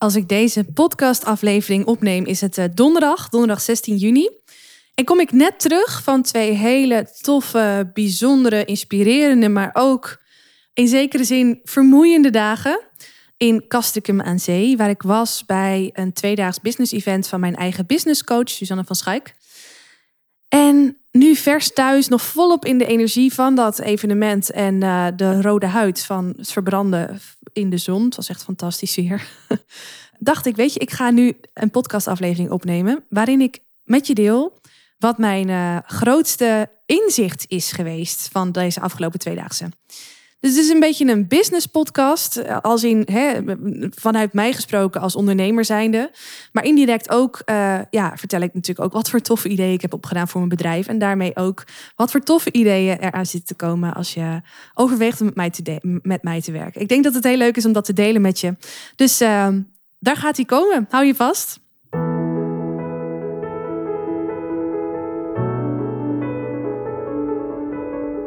Als ik deze podcastaflevering opneem, is het eh, donderdag, donderdag 16 juni. En kom ik net terug van twee hele toffe, bijzondere, inspirerende, maar ook in zekere zin vermoeiende dagen in Kastikum aan Zee, waar ik was bij een tweedaags business event van mijn eigen business coach, Suzanne van Schaik. En nu vers thuis, nog volop in de energie van dat evenement en uh, de rode huid van het verbranden in de zon. Het was echt fantastisch hier. Dacht ik, weet je, ik ga nu een podcastaflevering opnemen waarin ik met je deel wat mijn uh, grootste inzicht is geweest van deze afgelopen tweedaagse. Dus het is een beetje een business podcast, eh, als in hè, vanuit mij gesproken als ondernemer zijnde. Maar indirect ook, uh, ja, vertel ik natuurlijk ook wat voor toffe ideeën ik heb opgedaan voor mijn bedrijf. En daarmee ook wat voor toffe ideeën eraan zitten te komen als je overweegt om met mij te, met mij te werken. Ik denk dat het heel leuk is om dat te delen met je. Dus uh, daar gaat hij komen. Hou je vast.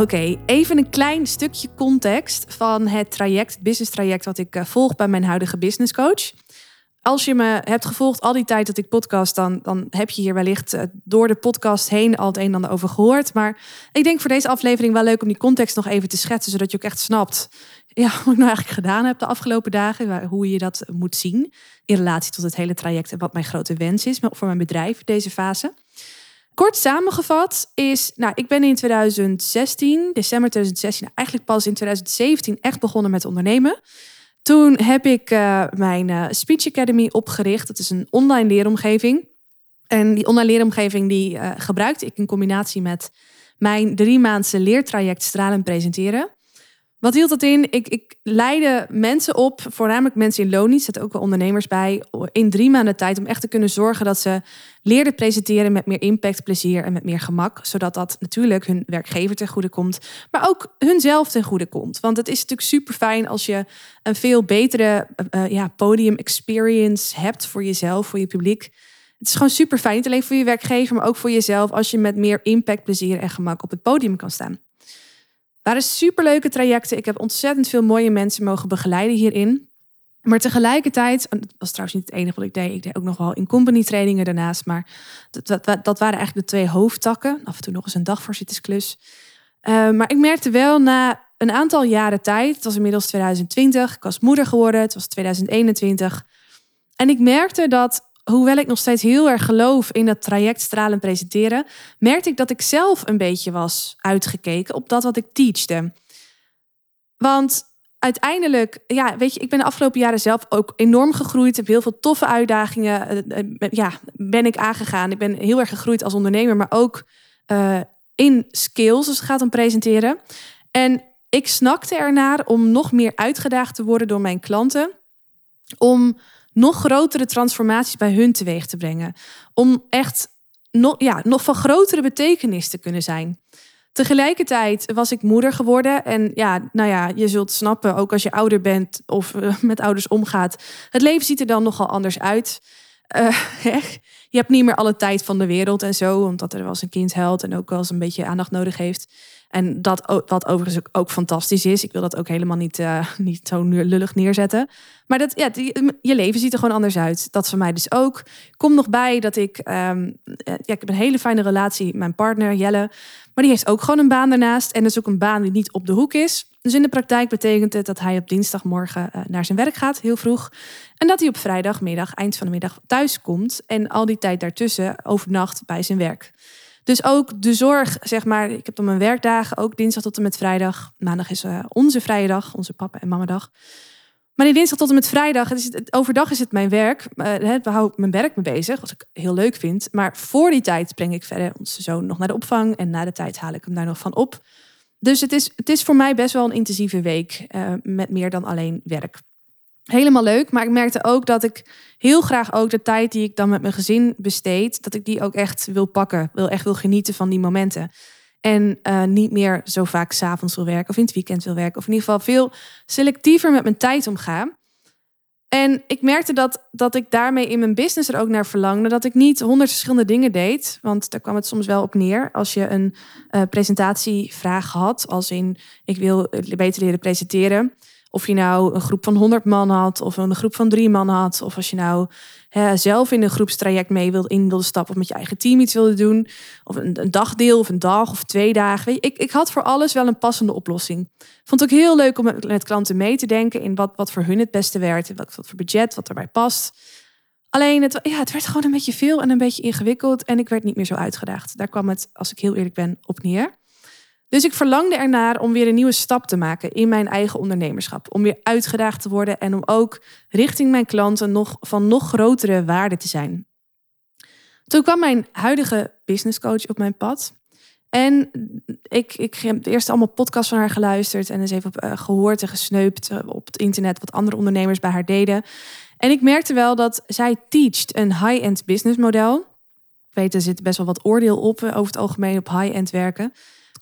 Oké, even een klein stukje context van het traject, business traject, wat ik eh, volg bij mijn huidige business coach. Als je me hebt gevolgd al die tijd dat ik podcast, dan, dan heb je hier wellicht eh, door de podcast heen al het een en ander over gehoord. Maar ik denk voor deze aflevering wel leuk om die context nog even te schetsen, zodat je ook echt snapt ja, wat ik nou eigenlijk gedaan heb de afgelopen dagen. Hoe je dat moet zien in relatie tot het hele traject en wat mijn grote wens is voor mijn bedrijf deze fase. Kort samengevat is, nou, ik ben in 2016, december 2016, eigenlijk pas in 2017 echt begonnen met ondernemen. Toen heb ik uh, mijn uh, Speech Academy opgericht. Dat is een online leeromgeving. En die online leeromgeving die uh, gebruikte ik in combinatie met mijn drie maandse leertraject Stralen Presenteren. Wat hield dat in? Ik, ik leidde mensen op, voornamelijk mensen in loondienst, zitten ook wel ondernemers bij, in drie maanden tijd om echt te kunnen zorgen dat ze leerden presenteren met meer impact, plezier en met meer gemak. Zodat dat natuurlijk hun werkgever ten goede komt, maar ook hunzelf ten goede komt. Want het is natuurlijk super fijn als je een veel betere uh, ja, podium experience hebt voor jezelf, voor je publiek. Het is gewoon super fijn, niet alleen voor je werkgever, maar ook voor jezelf, als je met meer impact, plezier en gemak op het podium kan staan waren superleuke trajecten. Ik heb ontzettend veel mooie mensen mogen begeleiden hierin. Maar tegelijkertijd, en dat was trouwens niet het enige wat ik deed. Ik deed ook nog wel in company trainingen daarnaast. Maar dat, dat, dat waren eigenlijk de twee hoofdtakken. Af en toe nog eens een dagvoorzittersklus. Uh, maar ik merkte wel na een aantal jaren tijd. Het was inmiddels 2020. Ik was moeder geworden. Het was 2021. En ik merkte dat hoewel ik nog steeds heel erg geloof in dat traject stralen presenteren, merkte ik dat ik zelf een beetje was uitgekeken op dat wat ik teachte. Want uiteindelijk, ja, weet je, ik ben de afgelopen jaren zelf ook enorm gegroeid. Heb heel veel toffe uitdagingen, eh, eh, ja, ben ik aangegaan. Ik ben heel erg gegroeid als ondernemer, maar ook in skills als het gaat om presenteren. En ik snakte ernaar om nog meer uitgedaagd te worden door mijn klanten. Om nog grotere transformaties bij hun teweeg te brengen. Om echt nog, ja, nog van grotere betekenis te kunnen zijn. Tegelijkertijd was ik moeder geworden. En ja, nou ja, je zult snappen, ook als je ouder bent of uh, met ouders omgaat. Het leven ziet er dan nogal anders uit. Uh, je hebt niet meer alle tijd van de wereld en zo, omdat er wel eens een kind helpt en ook wel eens een beetje aandacht nodig heeft. En dat wat overigens ook fantastisch is. Ik wil dat ook helemaal niet, uh, niet zo lullig neerzetten. Maar dat, ja, je leven ziet er gewoon anders uit. Dat voor mij dus ook. Kom nog bij dat ik... Um, ja, ik heb een hele fijne relatie met mijn partner Jelle. Maar die heeft ook gewoon een baan daarnaast. En dat is ook een baan die niet op de hoek is. Dus in de praktijk betekent het dat hij op dinsdagmorgen uh, naar zijn werk gaat, heel vroeg. En dat hij op vrijdagmiddag, eind van de middag, thuis komt. En al die tijd daartussen overnacht bij zijn werk. Dus ook de zorg, zeg maar, ik heb dan mijn werkdagen, ook dinsdag tot en met vrijdag. Maandag is uh, onze vrije dag, onze papa en mama dag. Maar die dinsdag tot en met vrijdag, het is overdag is het mijn werk. Uh, we houden mijn werk mee bezig, wat ik heel leuk vind. Maar voor die tijd breng ik verder onze zoon nog naar de opvang. En na de tijd haal ik hem daar nog van op. Dus het is, het is voor mij best wel een intensieve week uh, met meer dan alleen werk. Helemaal leuk, maar ik merkte ook dat ik heel graag ook de tijd die ik dan met mijn gezin besteed, dat ik die ook echt wil pakken. Wil echt wil genieten van die momenten. En uh, niet meer zo vaak s'avonds wil werken of in het weekend wil werken. Of in ieder geval veel selectiever met mijn tijd omgaan. En ik merkte dat, dat ik daarmee in mijn business er ook naar verlangde. Dat ik niet honderd verschillende dingen deed. Want daar kwam het soms wel op neer. Als je een uh, presentatievraag had, als in ik wil beter leren presenteren. Of je nou een groep van 100 man had, of een groep van drie man had, of als je nou hè, zelf in een groepstraject mee wilde, in stappen, of met je eigen team iets wilde doen, of een, een dagdeel, of een dag, of twee dagen. Weet ik, ik had voor alles wel een passende oplossing. Vond het ook heel leuk om met, klanten mee te denken in wat, wat voor hun het beste werkt, wat, wat voor budget, wat erbij past. Alleen het, ja, het werd gewoon een beetje veel en een beetje ingewikkeld en ik werd niet meer zo uitgedaagd. Daar kwam het, als ik heel eerlijk ben, op neer. Dus ik verlangde ernaar om weer een nieuwe stap te maken in mijn eigen ondernemerschap. Om weer uitgedaagd te worden en om ook richting mijn klanten nog van nog grotere waarde te zijn. Toen kwam mijn huidige business coach op mijn pad. En ik, ik heb eerst allemaal podcasts van haar geluisterd en eens even uh, gehoord en gesneupt eh, op het internet wat andere ondernemers bij haar deden. En ik merkte wel dat zij teacht een high-end business model. Ik weet, er zit best wel wat oordeel op eh, over het algemeen op high-end werken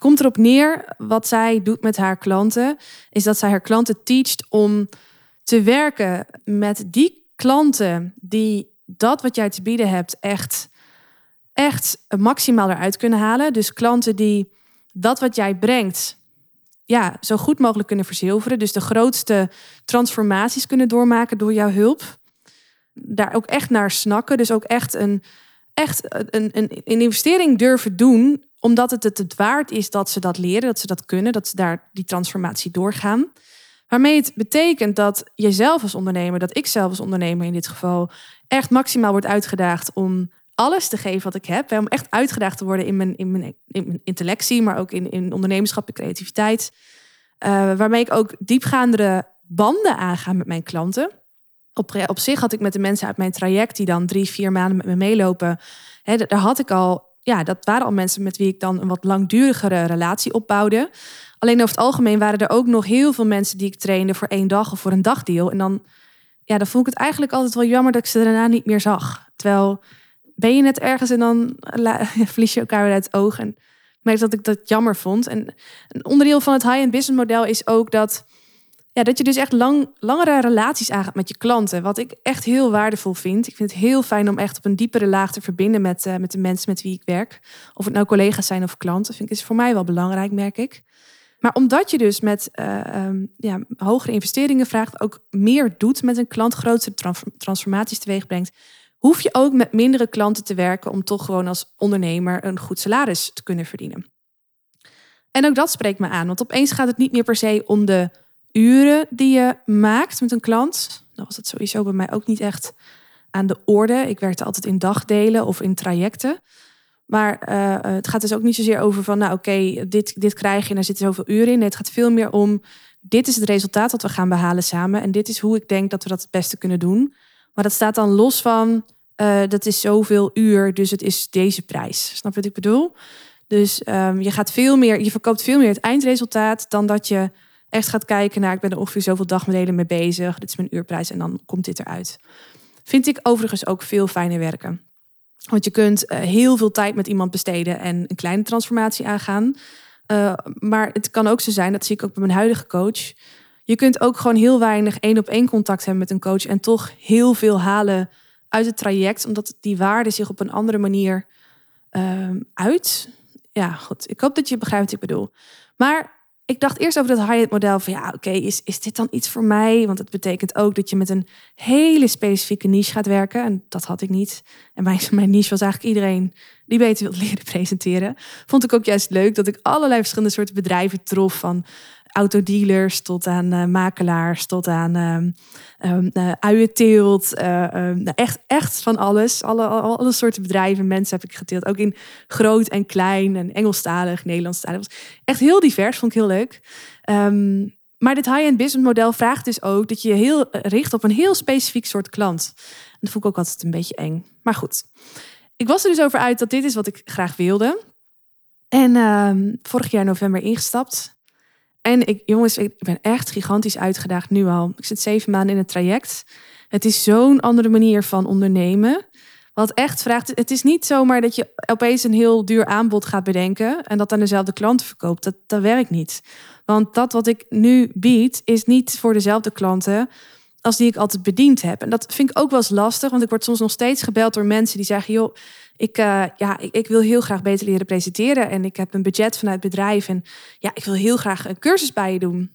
komt erop neer, wat zij doet met haar klanten, is dat zij haar klanten teacht om te werken met die klanten die dat wat jij te bieden hebt echt, echt maximaal eruit kunnen halen. Dus klanten die dat wat jij brengt, ja, zo goed mogelijk kunnen verzilveren. Dus de grootste transformaties kunnen doormaken door jouw hulp. Daar ook echt naar snakken. Dus ook echt een, echt een, een, een investering durven doen omdat het het waard is dat ze dat leren, dat ze dat kunnen, dat ze daar die transformatie doorgaan. Waarmee het betekent dat jezelf als ondernemer, dat ik zelf als ondernemer in dit geval, echt maximaal wordt uitgedaagd om alles te geven wat ik heb. Om echt uitgedaagd te worden in mijn, in mijn, in mijn intellectie, maar ook in, in ondernemerschap en creativiteit. Uh, waarmee ik ook diepgaandere banden aanga met mijn klanten. Op, op zich had ik met de mensen uit mijn traject, die dan drie, vier maanden met me meelopen, hè, daar had ik al ja, dat waren al mensen met wie ik dan een wat langdurigere relatie opbouwde. Alleen over het algemeen waren er ook nog heel veel mensen die ik trainde voor één dag of voor een dagdeel. En dan, ja, dan vond ik het eigenlijk altijd wel jammer dat ik ze daarna niet meer zag. Terwijl ben je net ergens en dan verlies je elkaar weer uit het oog. En merk dat ik dat jammer vond. En een onderdeel van het high-end business model is ook dat dat je dus echt lang, langere relaties aangaat met je klanten. Wat ik echt heel waardevol vind. Ik vind het heel fijn om echt op een diepere laag te verbinden met, uh, met de mensen met wie ik werk. Of het nou collega's zijn of klanten. Vind ik is voor mij wel belangrijk, merk ik. Maar omdat je dus met uh, um, ja, hogere investeringen vraagt, ook meer doet met een klant, grotere transformaties teweeg brengt, hoef je ook met mindere klanten te werken om toch gewoon als ondernemer een goed salaris te kunnen verdienen. En ook dat spreekt me aan, want opeens gaat het niet meer per se om de uren die je maakt met een klant. Dan was het sowieso bij mij ook niet echt aan de orde. Ik werkte altijd in dagdelen of in trajecten. Maar uh, het gaat dus ook niet zozeer over van, nou oké, dit, dit krijg je en daar zitten zoveel uren in. Nee, het gaat veel meer om, dit is het resultaat dat we gaan behalen samen. En dit is hoe ik denk dat we dat het beste kunnen doen. Maar dat staat dan los van, uh, dat is zoveel uur, dus het is deze prijs. Snap je wat ik bedoel? Dus um, je gaat veel meer, je verkoopt veel meer het eindresultaat dan dat je echt gaat kijken naar, ik ben er ongeveer zoveel dagdelen mee bezig, dit is mijn uurprijs en dan komt dit eruit. Vind ik overigens ook veel fijner werken. Want je kunt uh, heel veel tijd met iemand besteden en een kleine transformatie aangaan. Uh, maar het kan ook zo zijn, dat zie ik ook bij mijn huidige coach. Je kunt ook gewoon heel weinig één op één contact hebben met een coach en toch heel veel halen uit het traject, omdat die waarde zich op een andere manier uh, uit. Ja, goed. Ik hoop dat je begrijpt wat ik bedoel. Maar ik dacht eerst over dat high-end model van ja, oké, is, is dit dan iets voor mij? Want het betekent ook dat je met een hele specifieke niche gaat werken. En dat had ik niet. En mijn, mijn niche was eigenlijk iedereen die beter wil leren presenteren. Vond ik ook juist leuk dat ik allerlei verschillende soorten bedrijven trof. Van autodealers tot aan uh, makelaars, tot aan uh, uh, uienteelt. Uh, echt, echt van alles. Alle, alle soorten bedrijven, mensen heb ik geteeld. Ook in groot en klein en Engelstalig, Nederlandstalig. Echt heel divers, vond ik heel leuk. Maar dit high-end business model vraagt dus ook dat je je heel richt op een heel specifiek soort klant. En dat vond ik ook altijd een beetje eng. Maar goed, ik was er dus over uit dat dit is wat ik graag wilde. En vorig jaar november ingestapt. En ik, jongens, ik ben echt gigantisch uitgedaagd nu al. Ik zit zeven maanden in het traject. Het is zo'n andere manier van ondernemen. Wat echt vraagt, het is niet zomaar dat je opeens een heel duur aanbod gaat bedenken en dat aan dezelfde klanten verkoopt. Dat, dat werkt niet. Want dat wat ik nu bied, is niet voor dezelfde klanten als die ik altijd bediend heb. En dat vind ik ook wel eens lastig, want ik word soms nog steeds gebeld door mensen die zeggen: joh, ik, uh, ja, ik, ik, wil heel graag beter leren presenteren en ik heb een budget vanuit bedrijf en ja, ik wil heel graag een cursus bij je doen.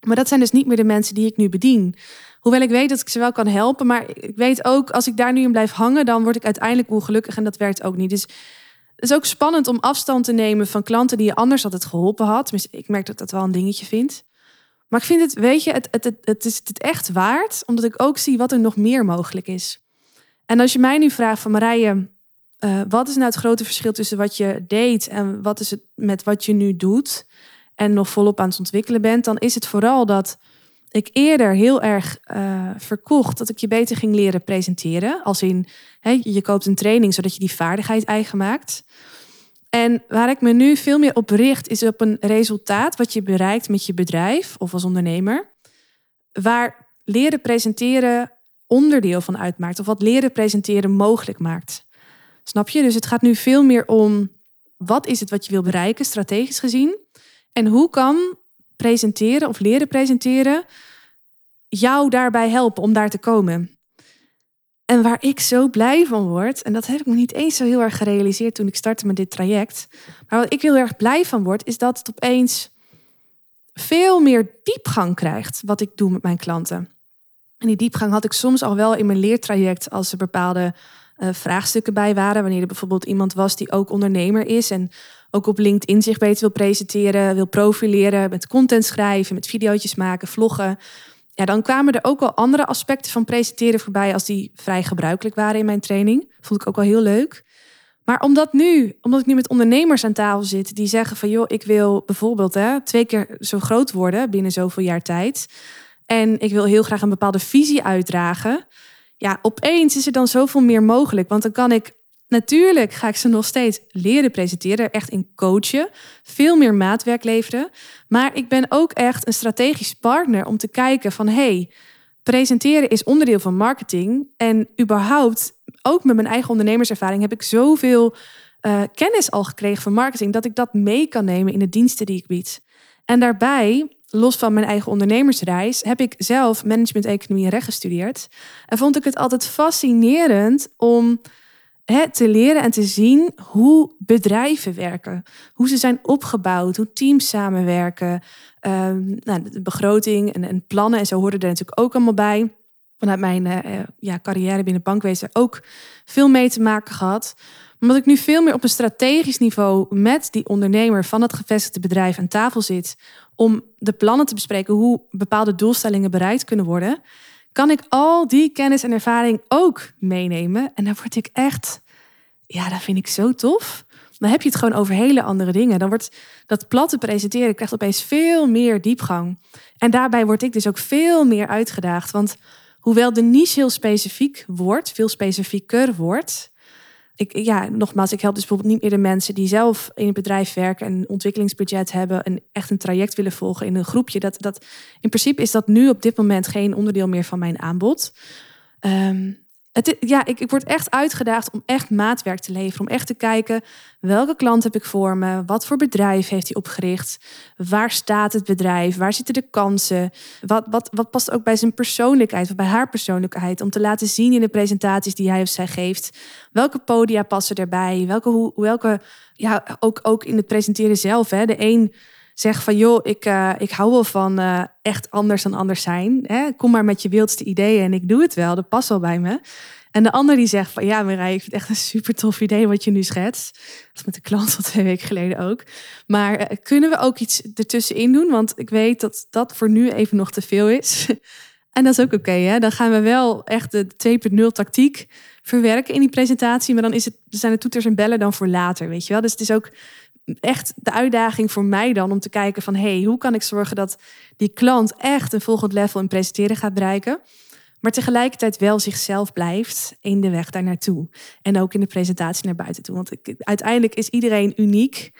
Maar dat zijn dus niet meer de mensen die ik nu bedien. Hoewel ik weet dat ik ze wel kan helpen, maar ik weet ook als ik daar nu in blijf hangen, dan word ik uiteindelijk ongelukkig en dat werkt ook niet. Dus het is ook spannend om afstand te nemen van klanten die je anders altijd geholpen had. ik merk dat dat wel een dingetje vind. Maar ik vind het, weet je, het, het, het, het is het echt waard, omdat ik ook zie wat er nog meer mogelijk is. En als je mij nu vraagt van Marije, uh, wat is nou het grote verschil tussen wat je deed en wat is het met wat je nu doet en nog volop aan het ontwikkelen bent, dan is het vooral dat ik eerder heel erg uh, verkocht dat ik je beter ging leren presenteren. Als in, je koopt een training zodat je die vaardigheid eigen maakt. En waar ik me nu veel meer op richt, is op een resultaat wat je bereikt met je bedrijf of als ondernemer. Waar leren presenteren onderdeel van uitmaakt. Of wat leren presenteren mogelijk maakt. Snap je? Dus het gaat nu veel meer om wat is het wat je wil bereiken, strategisch gezien. En hoe kan presenteren of leren presenteren jou daarbij helpen om daar te komen. En waar ik zo blij van word, en dat heb ik me niet eens zo heel erg gerealiseerd toen ik startte met dit traject, maar wat ik heel erg blij van word, is dat het opeens veel meer diepgang krijgt wat ik doe met mijn klanten. En die diepgang had ik soms al wel in mijn leertraject als er bepaalde uh, vraagstukken bij waren. Wanneer er bijvoorbeeld iemand was die ook ondernemer is en ook op LinkedIn zich beter wil presenteren, wil profileren, met content schrijven, met video's maken, vloggen. Ja, dan kwamen er ook wel andere aspecten van presenteren voorbij als die vrij gebruikelijk waren in mijn training. Vond ik ook wel heel leuk. Maar omdat nu, omdat ik nu met ondernemers aan tafel zit die zeggen van joh, ik wil bijvoorbeeld hè, twee keer zo groot worden binnen zoveel jaar tijd. En ik wil heel graag een bepaalde visie uitdragen. Ja, opeens is er dan zoveel meer mogelijk. Want dan kan ik Natuurlijk ga ik ze nog steeds leren presenteren, echt in coachen, veel meer maatwerk leveren. Maar ik ben ook echt een strategisch partner om te kijken van hey, presenteren is onderdeel van marketing. En überhaupt, ook met mijn eigen ondernemerservaring, heb ik zoveel uh, kennis al gekregen van marketing dat ik dat mee kan nemen in de diensten die ik bied. En daarbij, los van mijn eigen ondernemersreis, heb ik zelf management, economie en recht gestudeerd. En vond ik het altijd fascinerend om te leren en te zien hoe bedrijven werken. Hoe ze zijn opgebouwd, hoe teams samenwerken. Um, nou, de begroting en, en, plannen en zo hoorden er natuurlijk ook allemaal bij. Vanuit mijn uh, ja, carrière binnen bankwezen ook veel mee te maken gehad. Omdat ik nu veel meer op een strategisch niveau met die ondernemer van het gevestigde bedrijf aan tafel zit. Om de plannen te bespreken hoe bepaalde doelstellingen bereikt kunnen worden kan ik al die kennis en ervaring ook meenemen. En dan word ik echt, ja, dat vind ik zo tof. Dan heb je het gewoon over hele andere dingen. Dan wordt dat platte presenteren krijgt opeens veel meer diepgang. En daarbij word ik dus ook veel meer uitgedaagd. Want hoewel de niche heel specifiek wordt, veel specifieker wordt, ik, ja, nogmaals, ik help dus bijvoorbeeld niet meer de mensen die zelf in het bedrijf werken en een ontwikkelingsbudget hebben en echt een traject willen volgen in een groepje. Dat, dat, in principe is dat nu op dit moment geen onderdeel meer van mijn aanbod. Um, ja, ik, ik word echt uitgedaagd om echt maatwerk te leveren. Om echt te kijken welke klant heb ik voor me? Wat voor bedrijf heeft hij opgericht? Waar staat het bedrijf? Waar zitten de kansen? Wat, wat, wat past ook bij zijn persoonlijkheid of bij haar persoonlijkheid? Om te laten zien in de presentaties die hij of zij geeft. Welke podia passen erbij? Welke, hoe, welke ja, ook, ook in het presenteren zelf. Hè? De een zegt van joh, ik, uh, ik hou wel van uh, echt anders dan anders zijn. Hè? Kom maar met je wildste ideeën en ik doe het wel. Dat past wel bij me. En de ander die zegt van ja, Marij, ik vind het echt een super tof idee wat je nu schetst. Dat is met de klant van twee weken geleden ook. Maar uh, kunnen we ook iets ertussenin doen? Want ik weet dat dat voor nu even nog te veel is. en dat is ook oké. Dan gaan we wel echt de 2.0 tactiek verwerken in die presentatie. Maar dan is het, zijn de toeters en bellen dan voor later, weet je wel. Dus het is ook echt de uitdaging voor mij dan om te kijken van hey, hoe kan ik zorgen dat die klant echt een volgend level in presenteren gaat bereiken, maar tegelijkertijd wel zichzelf blijft in de weg daar naartoe en ook in de presentatie naar buiten toe. Want ik, uiteindelijk is iedereen uniek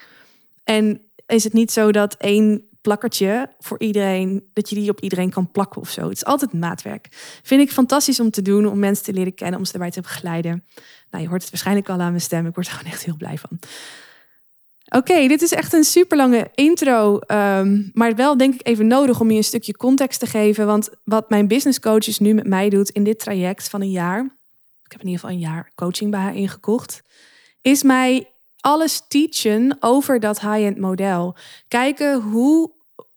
en is het niet zo dat één plakkertje voor iedereen, dat je die op iedereen kan plakken of zo. Het is altijd maatwerk. Vind ik fantastisch om te doen, om mensen te leren kennen, om ze erbij te begeleiden. Nou, je hoort het waarschijnlijk al aan mijn stem. Ik word er gewoon echt heel blij van. Oké, dit is echt een super lange intro, ehm, maar wel denk ik even nodig om je een stukje context te geven. Want wat mijn business coaches nu met mij doet in dit traject van een jaar, ik heb in ieder geval een jaar coaching bij haar ingekocht, is mij alles teachen over dat high-end model. Kijken hoe,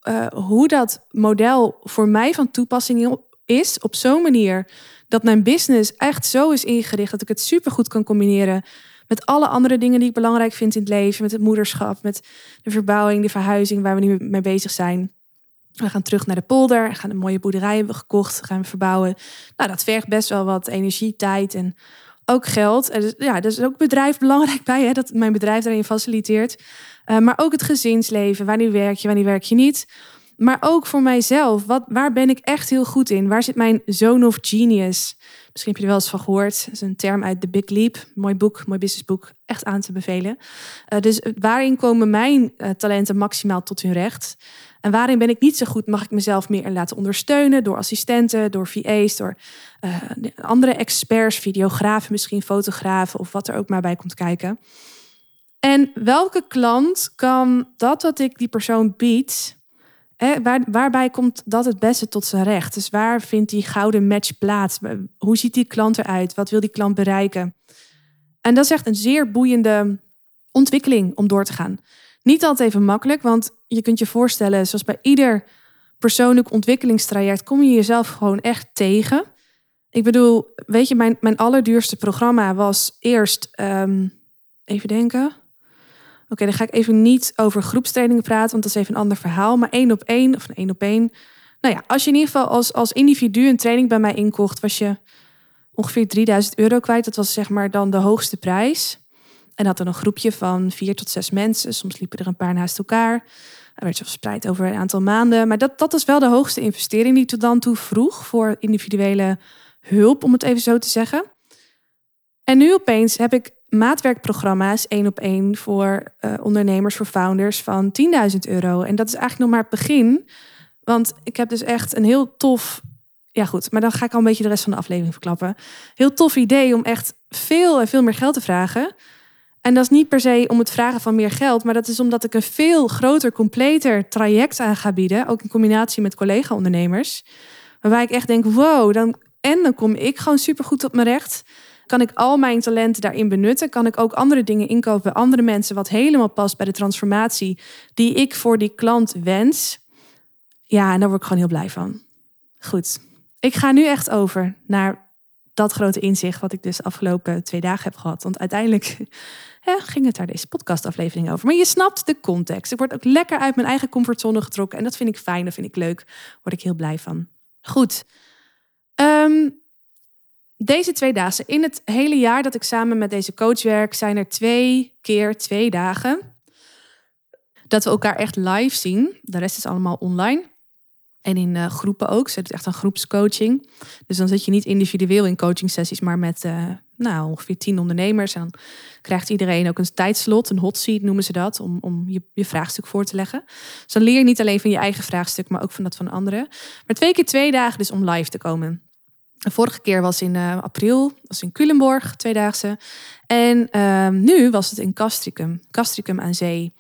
uh, hoe dat model voor mij van toepassing is op zo'n manier dat mijn business echt zo is ingericht dat ik het super goed kan combineren met alle andere dingen die ik belangrijk vind in het leven, met het moederschap, met de verbouwing, de verhuizing waar we nu mee bezig zijn. We gaan terug naar de polder, gaan een mooie boerderij hebben gekocht, gaan we verbouwen. Nou, dat vergt best wel wat energie, tijd en ook geld. En dus, ja, dus ook bedrijf belangrijk bij, hè, dat mijn bedrijf daarin faciliteert. Uh, maar ook het gezinsleven. Wanneer werk je, wanneer werk je niet? Maar ook voor mijzelf. Wat, waar ben ik echt heel goed in? Waar zit mijn zone of genius? Misschien heb je er wel eens van gehoord. Dat is een term uit The Big Leap. Mooi boek, mooi businessboek. Echt aan te bevelen. Uh, dus waarin komen mijn uh, talenten maximaal tot hun recht? En waarin ben ik niet zo goed, mag ik mezelf meer laten ondersteunen door assistenten, door VA's, door andere experts, videografen, misschien fotografen of wat er ook maar bij komt kijken. En welke klant kan dat wat ik die persoon bied, waar, waarbij komt dat het beste tot zijn recht? Dus waar vindt die gouden match plaats? Hoe ziet die klant eruit? Wat wil die klant bereiken? En dat is echt een zeer boeiende ontwikkeling om door te gaan. Niet altijd even makkelijk, want je kunt je voorstellen, zoals bij ieder persoonlijk ontwikkelingstraject, kom je jezelf gewoon echt tegen. Ik bedoel, weet je, mijn, mijn allerduurste programma was eerst, um, even denken. Oké, dan ga ik even niet over groepstrainingen praten, want dat is even een ander verhaal. Maar één op één, of één op één. Nou ja, als je in ieder geval als, als individu een training bij mij inkocht, was je ongeveer 3000 euro kwijt. Dat was zeg maar dan de hoogste prijs. En had dan een groepje van vier tot zes mensen. Soms liepen er een paar naast elkaar. Dat werd verspreid over een aantal maanden. Maar dat, dat is wel de hoogste investering die ik tot dan toe vroeg voor individuele hulp, om het even zo te zeggen. En nu opeens heb ik maatwerkprogramma's één op één voor uh, ondernemers, voor founders van 10.000 euro. En dat is eigenlijk nog maar het begin. Want ik heb dus echt een heel tof. Ja, goed, maar dan ga ik al een beetje de rest van de aflevering verklappen. Heel tof idee om echt veel en veel meer geld te vragen. En dat is niet per se om het vragen van meer geld, maar dat is omdat ik een veel groter, completer traject aan ga bieden, ook in combinatie met collega-ondernemers, waarbij ik echt denk, wow, dan, en dan kom ik gewoon supergoed op mijn recht. Kan ik al mijn talenten daarin benutten? Kan ik ook andere dingen inkopen bij andere mensen, wat helemaal past bij de transformatie die ik voor die klant wens? Ja, en daar word ik gewoon heel blij van. Goed, ik ga nu echt over naar dat grote inzicht wat ik dus de afgelopen twee dagen heb gehad. Want uiteindelijk ging het daar deze podcastaflevering over. Maar je snapt de context. Ik word ook lekker uit mijn eigen comfortzone getrokken. En dat vind ik fijn, dat vind ik leuk. Daar word ik heel blij van. Goed. Ehm, deze twee dagen, in het hele jaar dat ik samen met deze coach werk, zijn er twee keer twee dagen dat we elkaar echt live zien. De rest is allemaal online. En in uh, groepen ook. Ze doet echt een groepscoaching. Dus dan zit je niet individueel in coaching sessies, maar met uh, nou, ongeveer tien ondernemers. En dan krijgt iedereen ook een tijdslot, een hot seat noemen ze dat, om, om je, je vraagstuk voor te leggen. Dus dan leer je niet alleen van je eigen vraagstuk, maar ook van dat van anderen. Maar twee keer twee dagen dus om live te komen. De vorige keer was in uh, april, was in Culemborg, tweedaagse. En ehm, nu was het in Castricum, Castricum aan zee.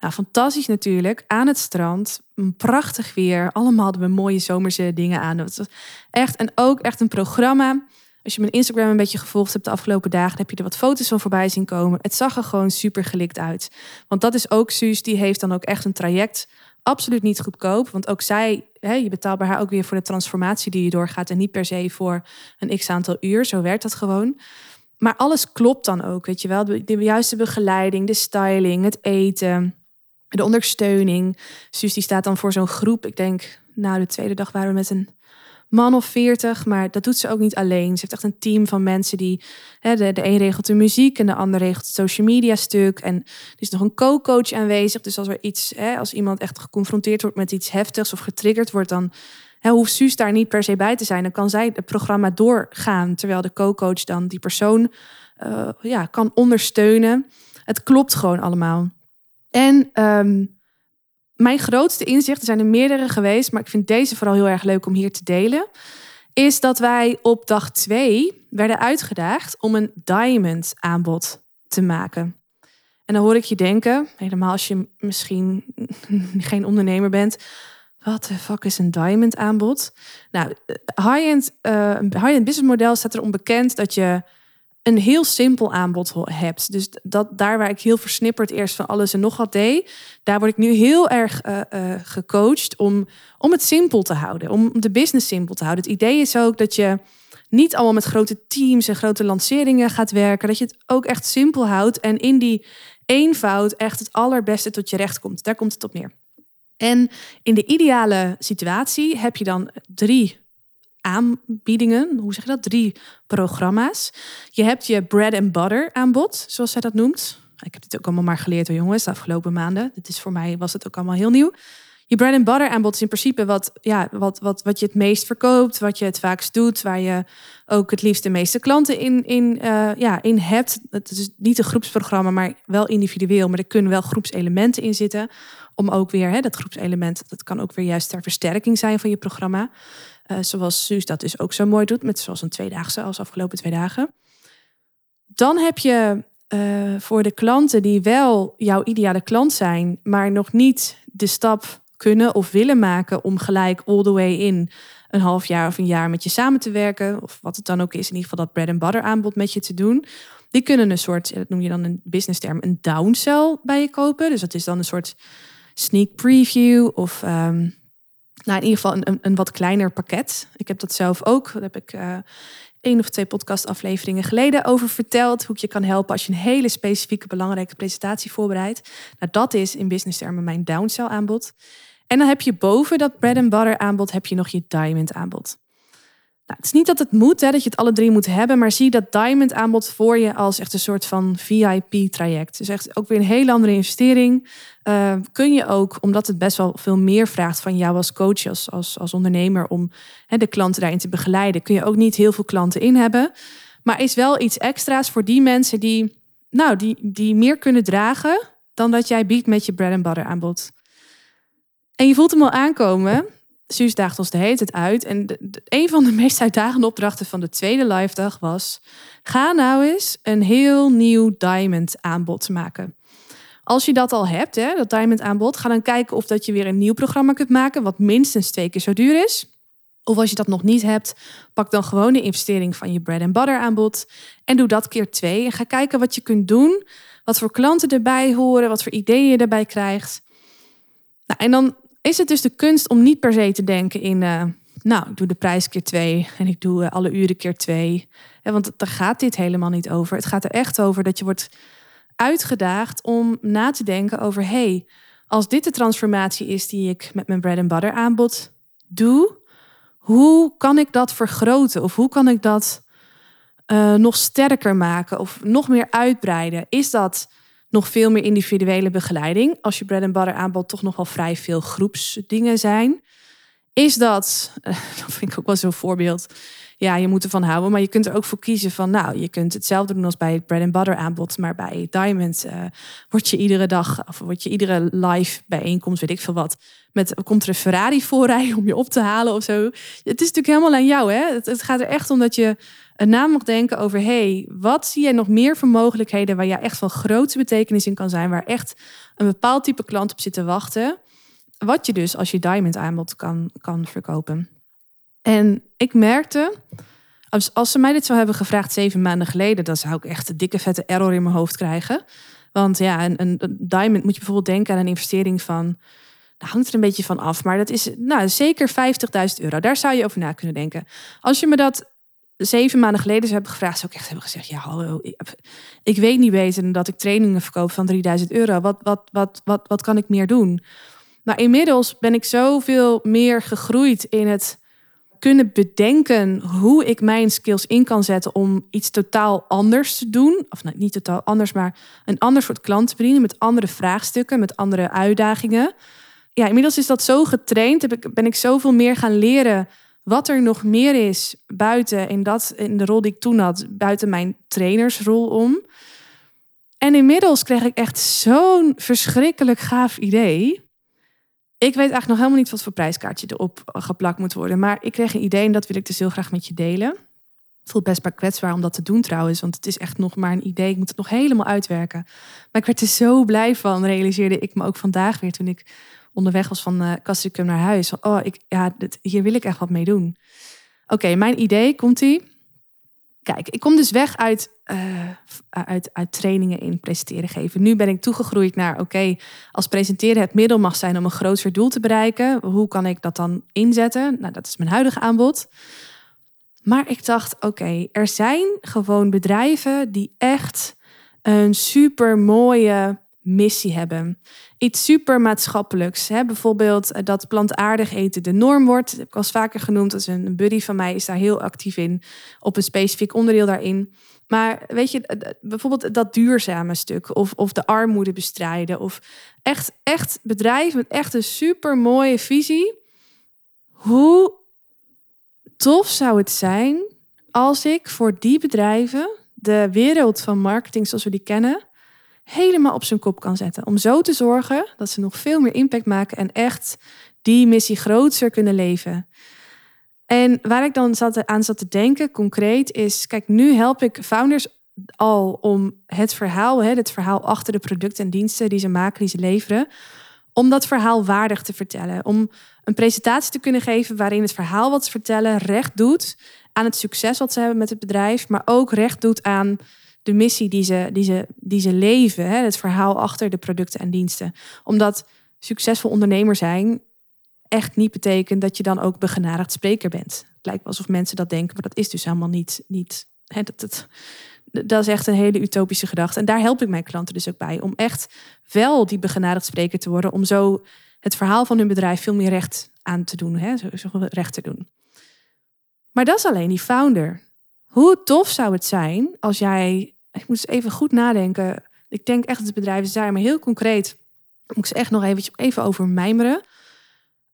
Nou, fantastisch natuurlijk. Aan het strand. Prachtig weer. Allemaal hadden we mooie zomerse dingen aan. Het was echt, en ook echt een programma. Als je mijn Instagram een beetje gevolgd hebt de afgelopen dagen, heb je er wat foto's van voorbij zien komen. Het zag er gewoon super gelikt uit. Want dat is ook Suus, die heeft dan ook echt een traject. Absoluut niet goedkoop. Want ook zij, hè, je betaalt bij haar ook weer voor de transformatie die je doorgaat. En niet per se voor een x aantal uur. Zo werkt dat gewoon. Maar alles klopt dan ook, weet je wel. De, juiste begeleiding, de styling, het eten de ondersteuning. Suus die staat dan voor zo'n groep. Ik denk, nou, de tweede dag waren we met een man of veertig. Maar dat doet ze ook niet alleen. Ze heeft echt een team van mensen die... Hè, de, de een regelt de muziek en de ander regelt het social media stuk. En er is nog een co-coach aanwezig. Dus als er iets, hè, als iemand echt geconfronteerd wordt met iets heftigs of getriggerd wordt, dan hè, hoeft Suus daar niet per se bij te zijn. Dan kan zij het programma doorgaan. Terwijl de co-coach dan die persoon uh, ja, kan ondersteunen. Het klopt gewoon allemaal. En, um, mijn grootste inzicht, er zijn er meerdere geweest, maar ik vind deze vooral heel erg leuk om hier te delen, is dat wij op dag twee werden uitgedaagd om een diamond aanbod te maken. En dan hoor ik je denken, helemaal als je misschien geen ondernemer bent, wat de fuck is een diamond aanbod? Nou, high-end uh, high business model staat erom bekend dat je een heel simpel aanbod hebt. Dus dat, daar waar ik heel versnipperd eerst van alles en nog wat deed, daar word ik nu heel erg uh, uh, gecoacht om, om het simpel te houden, om de business simpel te houden. Het idee is ook dat je niet allemaal met grote teams en grote lanceringen gaat werken, dat je het ook echt simpel houdt en in die eenvoud echt het allerbeste tot je recht komt. Daar komt het op neer. En in de ideale situatie heb je dan drie aanbiedingen, hoe zeg je dat? Drie programma's. Je hebt je bread and butter aanbod, zoals zij dat noemt. Ik heb dit ook allemaal maar geleerd door jongens de afgelopen maanden. Dit is voor mij was het ook allemaal heel nieuw. Je bread and butter aanbod is in principe wat, ja, wat, wat, wat je het meest verkoopt, wat je het vaakst doet, waar je ook het liefst de meeste klanten in, in, uh, ja, in hebt. Het is niet een groepsprogramma, maar wel individueel. Maar er kunnen wel groepselementen in zitten. Om ook weer, hè, dat groepselement, dat kan ook weer juist ter versterking zijn van je programma. Uh, zoals Suus dat dus ook zo mooi doet, met zoals een tweedaagse als afgelopen twee dagen. Dan heb je uh, voor de klanten die wel jouw ideale klant zijn, maar nog niet de stap kunnen of willen maken om gelijk all the way in een half jaar of een jaar met je samen te werken, of wat het dan ook is, in ieder geval dat bread and butter aanbod met je te doen. Die kunnen een soort, dat noem je dan een business term, een downsell bij je kopen. Dus dat is dan een soort sneak preview of um, nou, in ieder geval een, een, wat kleiner pakket. Ik heb dat zelf ook. Daar heb ik uh, één of twee podcastafleveringen geleden over verteld. Hoe ik je kan helpen als je een hele specifieke belangrijke presentatie voorbereidt. Nou, dat is in business termen mijn downsell aanbod. En dan heb je boven dat bread and butter aanbod heb je nog je diamond aanbod. Nou, het is niet dat het moet, hè, dat je het alle drie moet hebben, maar zie dat Diamond aanbod voor je als echt een soort van VIP-traject. Dus echt ook weer een hele andere investering. Uh, kun je ook, omdat het best wel veel meer vraagt van jou als coach, als, als, als ondernemer, om hè, de klanten daarin te begeleiden, kun je ook niet heel veel klanten in hebben. Maar is wel iets extra's voor die mensen die, nou, die, die meer kunnen dragen dan dat jij biedt met je bread and butter aanbod. En je voelt hem al aankomen. Suus daagt ons de hele tijd uit. En de, een van de meest uitdagende opdrachten van de tweede live dag was... ga nou eens een heel nieuw diamond aanbod maken. Als je dat al hebt, hè, dat diamond aanbod... ga dan kijken of dat je weer een nieuw programma kunt maken... wat minstens twee keer zo duur is. Of als je dat nog niet hebt, pak dan gewoon de investering van je bread and butter aanbod... en doe dat keer twee. En ga kijken wat je kunt doen... wat voor klanten erbij horen, wat voor ideeën je erbij krijgt... Nou, en dan is het dus de kunst om niet per se te denken in, uh, nou, ik doe de prijs keer twee en ik doe uh, alle uren keer twee. Ja, want daar gaat dit helemaal niet over. Het gaat er echt over dat je wordt uitgedaagd om na te denken over, hey, als dit de transformatie is die ik met mijn bread and butter aanbod doe, hoe kan ik dat vergroten? Of hoe kan ik dat uh, nog sterker maken of nog meer uitbreiden? Is dat nog veel meer individuele begeleiding. Als je bread and butter aanbod toch nog wel vrij veel groepsdingen zijn. Is dat, dat vind ik ook wel zo'n voorbeeld. Ja, je moet ervan houden, maar je kunt er ook voor kiezen van, nou, je kunt hetzelfde doen als bij het bread and butter aanbod, maar bij Diamond uh, word je iedere dag, of word je iedere live bijeenkomst, weet ik veel wat, met komt er een Ferrari voorrijden om je op te halen of zo. Het is natuurlijk helemaal aan jou, hè? Het, gaat er echt om dat je na mag denken over, hey, wat zie jij nog meer voor mogelijkheden waar je echt van grote betekenis in kan zijn, waar echt een bepaald type klant op zit te wachten, wat je dus als je diamond aanbod kan, kan verkopen. En ik merkte, als, ze mij dit zou hebben gevraagd zeven maanden geleden, dan zou ik echt een dikke vette error in mijn hoofd krijgen. Want ja, een, diamond moet je bijvoorbeeld denken aan een investering van dat hangt er een beetje van af. Maar dat is nou, zeker 50.000 euro. Daar zou je over na kunnen denken. Als je me dat zeven maanden geleden zou hebben gevraagd, zou ik echt hebben gezegd: Ja, hallo, ik, weet niet beter dan dat ik trainingen verkoop van 3000 euro. Wat, wat, wat, wat, wat kan ik meer doen? Maar inmiddels ben ik zoveel meer gegroeid in het kunnen bedenken hoe ik mijn skills in kan zetten om iets totaal anders te doen. Of nou, niet totaal anders, maar een ander soort klant te bedienen met andere vraagstukken, met andere uitdagingen. Ja, inmiddels is dat zo getraind, ben ik zoveel meer gaan leren wat er nog meer is buiten in, dat, in de rol die ik toen had, buiten mijn trainersrol om. En inmiddels kreeg ik echt zo'n verschrikkelijk gaaf idee. Ik weet eigenlijk nog helemaal niet wat voor prijskaartje erop geplakt moet worden. Maar ik kreeg een idee en dat wil ik dus heel graag met je delen. Het voelt best maar kwetsbaar om dat te doen trouwens. Want het is echt nog maar een idee. Ik moet het nog helemaal uitwerken. Maar ik werd er zo blij van, realiseerde ik me ook vandaag weer toen ik onderweg was van uh, naar huis. Oh, ik, ja, dit, hier wil ik echt wat mee doen. Oké, mijn idee komt ie. Kijk, ik kom dus weg uit, uh, uit, uit trainingen in presenteren geven. Nu ben ik toegegroeid naar, oké, als presenteren het middel mag zijn om een groter doel te bereiken. Hoe kan ik dat dan inzetten? Nou, dat is mijn huidige aanbod. Maar ik dacht, oké, er zijn gewoon bedrijven die echt een super mooie missie hebben. Iets super maatschappelijks. Hè? Bijvoorbeeld eh, dat plantaardig eten de norm wordt. Dat heb ik al vaker genoemd. Dat een buddy van mij is daar heel actief in. Op een specifiek onderdeel daarin. Maar weet je, bijvoorbeeld dat duurzame stuk. Of, of de armoede bestrijden. Of echt, echt bedrijven met echt een super mooie visie. Hoe tof zou het zijn als ik voor die bedrijven de wereld van marketing zoals we die kennen helemaal op zijn kop kan zetten. Om zo te zorgen dat ze nog veel meer impact maken en echt die missie groter kunnen leven. En waar ik dan zat, aan zat te denken, concreet, is: kijk, nu help ik founders al om het verhaal, het verhaal achter de producten en diensten die ze maken, die ze leveren, om dat verhaal waardig te vertellen. Om een presentatie te kunnen geven waarin het verhaal wat ze vertellen recht doet aan het succes wat ze hebben met het bedrijf, maar ook recht doet aan de missie die ze, die ze, die ze leven, hè, het verhaal achter de producten en diensten. Omdat succesvol ondernemer zijn echt niet betekent dat je dan ook begenadigd spreker bent. Het lijkt wel alsof mensen dat denken, maar dat is dus helemaal niet. niet hè, dat, dat, dat is echt een hele utopische gedachte. En daar help ik mijn klanten dus ook bij. Om echt wel die begenadigd spreker te worden. Om zo het verhaal van hun bedrijf veel meer recht aan te doen. Hè, zo, zo recht te doen. Maar dat is alleen die founder. Hoe tof zou het zijn als jij ik eens even goed nadenken. Ik denk echt dat de bedrijven zijn, maar heel concreet moet ik ze echt nog eventjes, even over mijmeren.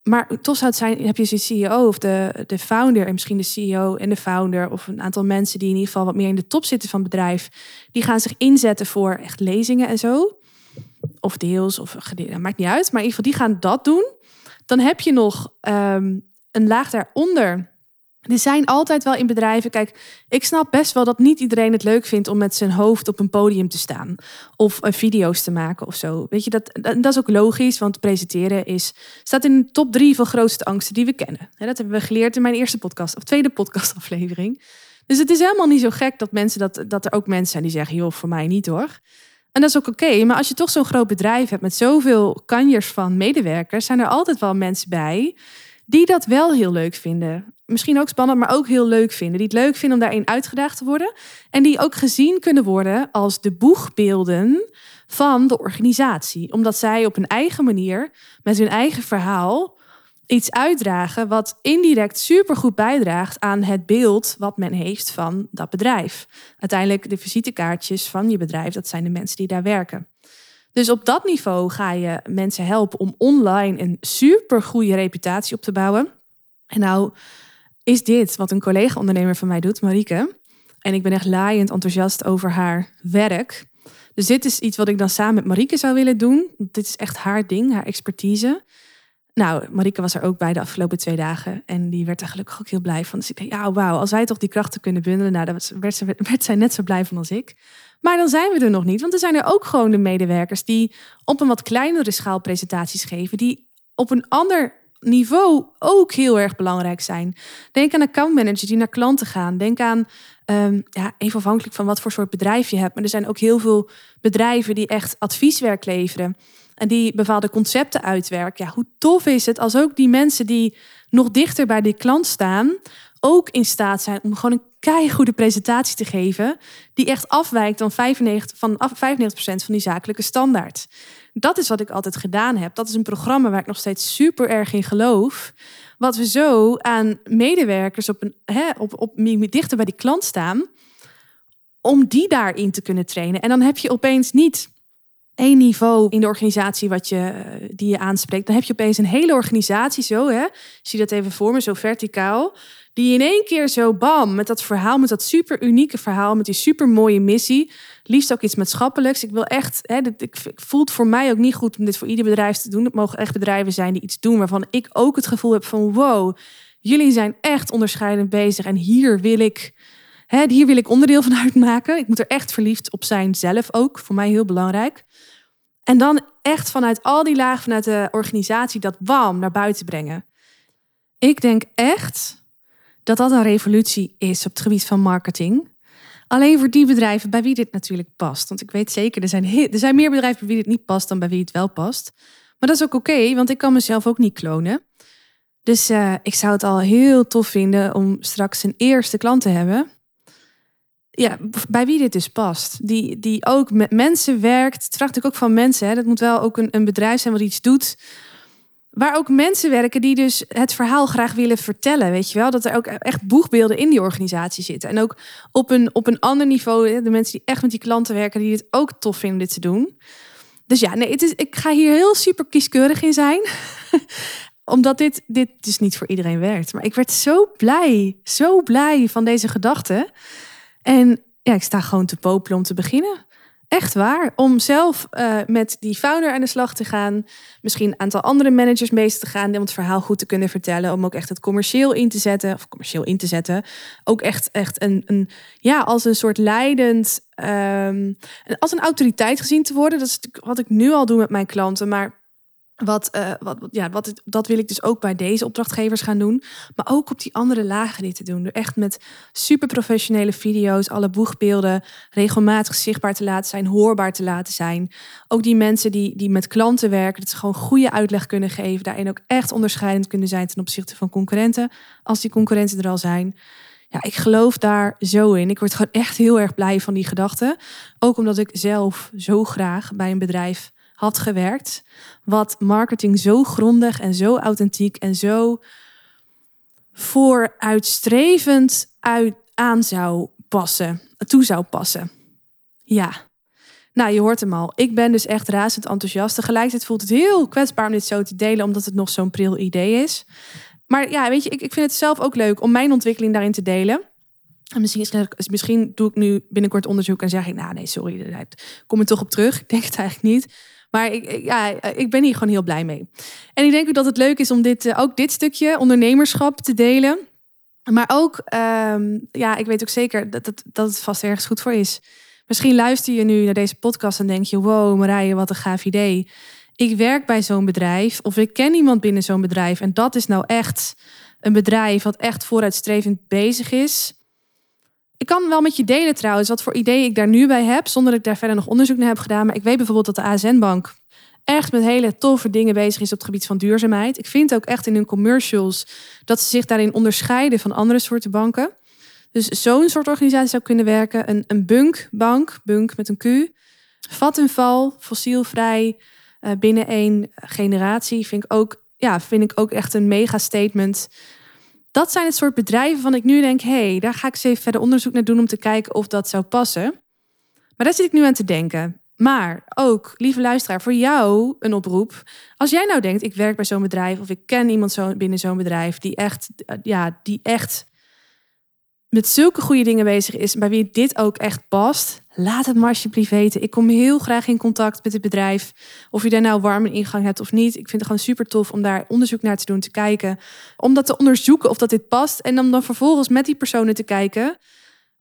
Maar toch zou het zijn, heb je de CEO of de, de founder en misschien de CEO en de founder of een aantal mensen die in ieder geval wat meer in de top zitten van het bedrijf, die gaan zich inzetten voor echt lezingen en zo. Of deels of gedeeld, maakt niet uit. Maar in ieder geval, die gaan dat doen. Dan heb je nog um, een laag daaronder er zijn altijd wel in bedrijven. Kijk, ik snap best wel dat niet iedereen het leuk vindt om met zijn hoofd op een podium te staan. Of uh, video's te maken of zo. Weet je, dat, dat, is ook logisch, want presenteren is, staat in de top drie van grootste angsten die we kennen. dat hebben we geleerd in mijn eerste podcast, of tweede podcastaflevering. Dus het is helemaal niet zo gek dat, mensen dat, dat er ook mensen zijn die zeggen: joh, voor mij niet hoor. En dat is ook oké. maar als je toch zo'n groot bedrijf hebt met zoveel kanjers van medewerkers, zijn er altijd wel mensen bij die dat wel heel leuk vinden. Misschien ook spannend, maar ook heel leuk vinden. Die het leuk vinden om daarin uitgedaagd te worden. En die ook gezien kunnen worden als de boegbeelden van de organisatie. Omdat zij op hun eigen manier, met hun eigen verhaal, iets uitdragen wat indirect supergoed bijdraagt aan het beeld wat men heeft van dat bedrijf. Uiteindelijk de visitekaartjes van je bedrijf, dat zijn de mensen die daar werken. Dus op dat niveau ga je mensen helpen om online een super goede reputatie op te bouwen. En nou is dit wat een collega-ondernemer van mij doet, Marieke. En ik ben echt laaiend enthousiast over haar werk. Dus dit is iets wat ik dan samen met Marieke zou willen doen. Dit is echt haar ding, haar expertise. Nou, Marieke was er ook bij de afgelopen twee dagen. En die werd er gelukkig ook heel blij van. Dus ik ja, wauw, als wij toch die krachten kunnen bundelen. Nou, daar werd zij net zo blij van als ik. Maar dan zijn we er nog niet. Want er zijn er ook gewoon de medewerkers die op een wat kleinere schaal presentaties geven. Die op een ander niveau ook heel erg belangrijk zijn. Denk aan accountmanagers die naar klanten gaan. Denk aan, um, ja, even afhankelijk van wat voor soort bedrijf je hebt. Maar er zijn ook heel veel bedrijven die echt advieswerk leveren. En die bepaalde concepten uitwerken. Ja, hoe tof is het als ook die mensen die nog dichter bij die klant staan, ook in staat zijn om gewoon een keigoede presentatie te geven, die echt afwijkt dan 95, van 95% van die zakelijke standaard. Dat is wat ik altijd gedaan heb. Dat is een programma waar ik nog steeds super erg in geloof. Wat we zo aan medewerkers op een, hè, op, op, dichter bij die klant staan, om die daarin te kunnen trainen. En dan heb je opeens niet één niveau in de organisatie wat je, eh, die je aanspreekt. Dan heb je opeens een hele organisatie zo. Hè? Zie dat even voor me, zo verticaal. Die in één keer zo bam, met dat verhaal, met dat super unieke verhaal, met die super mooie missie. Liefst ook iets maatschappelijks. Ik wil echt, hè, dit, ik, ik voor mij ook niet goed om dit voor ieder bedrijf te doen. Het mogen echt bedrijven zijn die iets doen waarvan ik ook het gevoel heb van wow, jullie zijn echt onderscheidend bezig. En hier wil ik, hier wil ik onderdeel van uitmaken. Ik moet er echt verliefd op zijn zelf ook. Voor mij heel belangrijk. En dan echt vanuit al die lagen vanuit de organisatie dat bam naar buiten brengen. Ik denk echt dat dat een revolutie is op het gebied van marketing. Alleen voor die bedrijven bij wie dit natuurlijk past. Want ik weet zeker, er zijn, er zijn meer bedrijven bij wie dit niet past dan bij wie het wel past. Maar dat is ook oké, want ik kan mezelf ook niet klonen. Dus uh, ik zou het al heel tof vinden om straks een eerste klant te hebben. Ja, bij wie dit dus past. Die, die ook met mensen werkt. Vraagt natuurlijk ook van mensen. Hè. Dat moet wel ook een, een bedrijf zijn wat iets doet Waar ook mensen werken die dus het verhaal graag willen vertellen. Weet je wel? Dat er ook echt boegbeelden in die organisatie zitten. En ook op een, op een ander niveau, de mensen die echt met die klanten werken, die het ook tof vinden dit te doen. Dus ja, nee, het is, ik ga hier heel super kieskeurig in zijn. Omdat dit, dit dus niet voor iedereen werkt. Maar ik werd zo blij, zo blij van deze gedachte. En ja, ik sta gewoon te popelen om te beginnen. Echt waar. Om zelf uh, met die founder aan de slag te gaan. Misschien een aantal andere managers mee te gaan. Om het verhaal goed te kunnen vertellen. Om ook echt het commercieel in te zetten. Of commercieel in te zetten. Ook echt, echt een, een ja, als een soort leidend. Um, als een autoriteit gezien te worden. Dat is wat ik nu al doe met mijn klanten. Maar wat, uh, wat, ja, wat, dat wil ik dus ook bij deze opdrachtgevers gaan doen. Maar ook op die andere lagen dit te doen. Echt met super professionele video's, alle boegbeelden regelmatig zichtbaar te laten zijn, hoorbaar te laten zijn. Ook die mensen die, die met klanten werken, dat ze gewoon goede uitleg kunnen geven. Daarin ook echt onderscheidend kunnen zijn ten opzichte van concurrenten. Als die concurrenten er al zijn. Ja, ik geloof daar zo in. Ik word gewoon echt heel erg blij van die gedachten. Ook omdat ik zelf zo graag bij een bedrijf had gewerkt. Wat marketing zo grondig en zo authentiek en zo vooruitstrevend uit, aan zou passen, toe zou passen. Ja, nou je hoort hem al. Ik ben dus echt razend enthousiast. Tegelijkertijd voelt het heel kwetsbaar om dit zo te delen, omdat het nog zo'n pril idee is. Maar ja, weet je, ik, ik vind het zelf ook leuk om mijn ontwikkeling daarin te delen. En misschien, is, misschien doe ik nu binnenkort onderzoek en zeg ik, nou nee, sorry, daar kom ik toch op terug. Ik denk het eigenlijk niet. Maar ik, ja, ik ben hier gewoon heel blij mee. En ik denk ook dat het leuk is om dit, eh, ook dit stukje ondernemerschap te delen. Maar ook, ehm, ja, ik weet ook zeker dat, dat, dat het vast ergens goed voor is. Misschien luister je nu naar deze podcast en denk je: wow, Marije, wat een gaaf idee. Ik werk bij zo'n bedrijf of ik ken iemand binnen zo'n bedrijf. En dat is nou echt een bedrijf wat echt vooruitstrevend bezig is. Ik kan wel met je delen trouwens wat voor ideeën ik daar nu bij heb, zonder dat ik daar verder nog onderzoek naar heb gedaan. Maar ik weet bijvoorbeeld dat de ASN-bank echt met hele toffe dingen bezig is op het gebied van duurzaamheid. Ik vind ook echt in hun commercials dat ze zich daarin onderscheiden van andere soorten banken. Dus zo'n soort organisatie zou kunnen werken. Een, een bunkbank, bunk met een Q. Vat en val, fossielvrij, uh, binnen één generatie. Vind ik, ook, ja, vind ik ook echt een mega statement dat zijn het soort bedrijven van ik nu denk, hé, hey, daar ga ik eens even verder onderzoek naar doen om te kijken of dat zou passen. Maar daar zit ik nu aan te denken. Maar ook, lieve luisteraar, voor jou een oproep. Als jij nou denkt, ik werk bij zo'n bedrijf of ik ken iemand zo binnen zo'n bedrijf die echt, ja, die echt met zulke goede dingen bezig is, bij wie dit ook echt past, laat het maar alsjeblieft weten. Ik kom heel graag in contact met het bedrijf. Of je daar nou warm een ingang hebt of niet. Ik vind het gewoon super tof om daar onderzoek naar te doen, te kijken. Om dat te onderzoeken of dat dit past. En om dan vervolgens met die personen te kijken.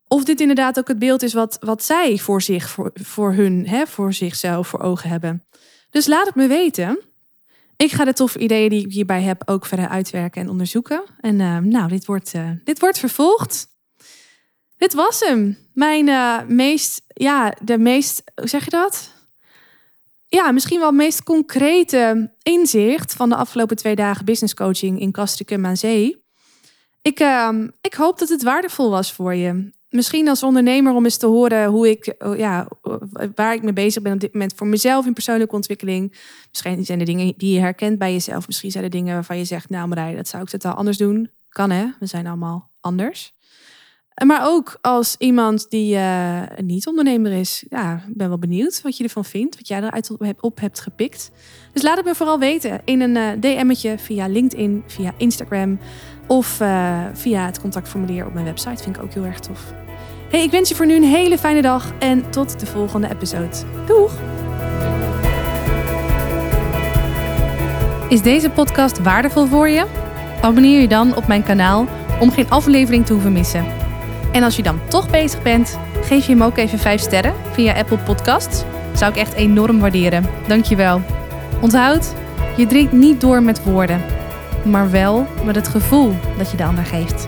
Of dit inderdaad ook het beeld is wat, wat zij voor zich, voor, voor hun, hè, voor zichzelf voor ogen hebben. Dus laat het me weten. Ik ga de toffe ideeën die ik hierbij heb ook verder uitwerken en onderzoeken. En uh, nou, dit wordt, uh, dit wordt vervolgd. Dit was hem. Mijn uh, meest, ja, de meest, hoe zeg je dat? Ja, misschien wel meest concrete inzicht van de afgelopen twee dagen business coaching in Castricum aan Zee. Ik, uh, ik hoop dat het waardevol was voor je. Misschien als ondernemer om eens te horen hoe ik, oh, ja, waar ik mee bezig ben op dit moment voor mezelf in persoonlijke ontwikkeling. Misschien zijn er dingen die je herkent bij jezelf. Misschien zijn er dingen waarvan je zegt, nou Marij, dat zou ik totaal anders doen. Kan hè, we zijn allemaal anders. Maar ook als iemand die uh, niet ondernemer is. Ja, ben wel benieuwd wat je ervan vindt. Wat jij eruit op hebt gepikt. Dus laat het me vooral weten in een uh, DM'tje via LinkedIn, via Instagram. Of eh, via het contactformulier op mijn website. Vind ik ook heel erg tof. Hey, ik wens je voor nu een hele fijne dag en tot de volgende episode. Doeg! Is deze podcast waardevol voor je? Abonneer je dan op mijn kanaal om geen aflevering te hoeven missen. En als je dan toch bezig bent, geef je hem ook even 5 sterren via Apple Podcasts. Zou ik echt enorm waarderen. Dankjewel. Onthoud, je drinkt niet door met woorden, maar wel met het gevoel dat je de ander geeft.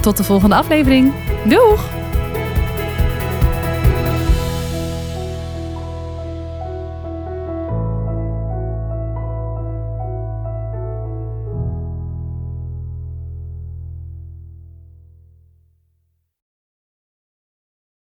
Tot de volgende aflevering. Doeg!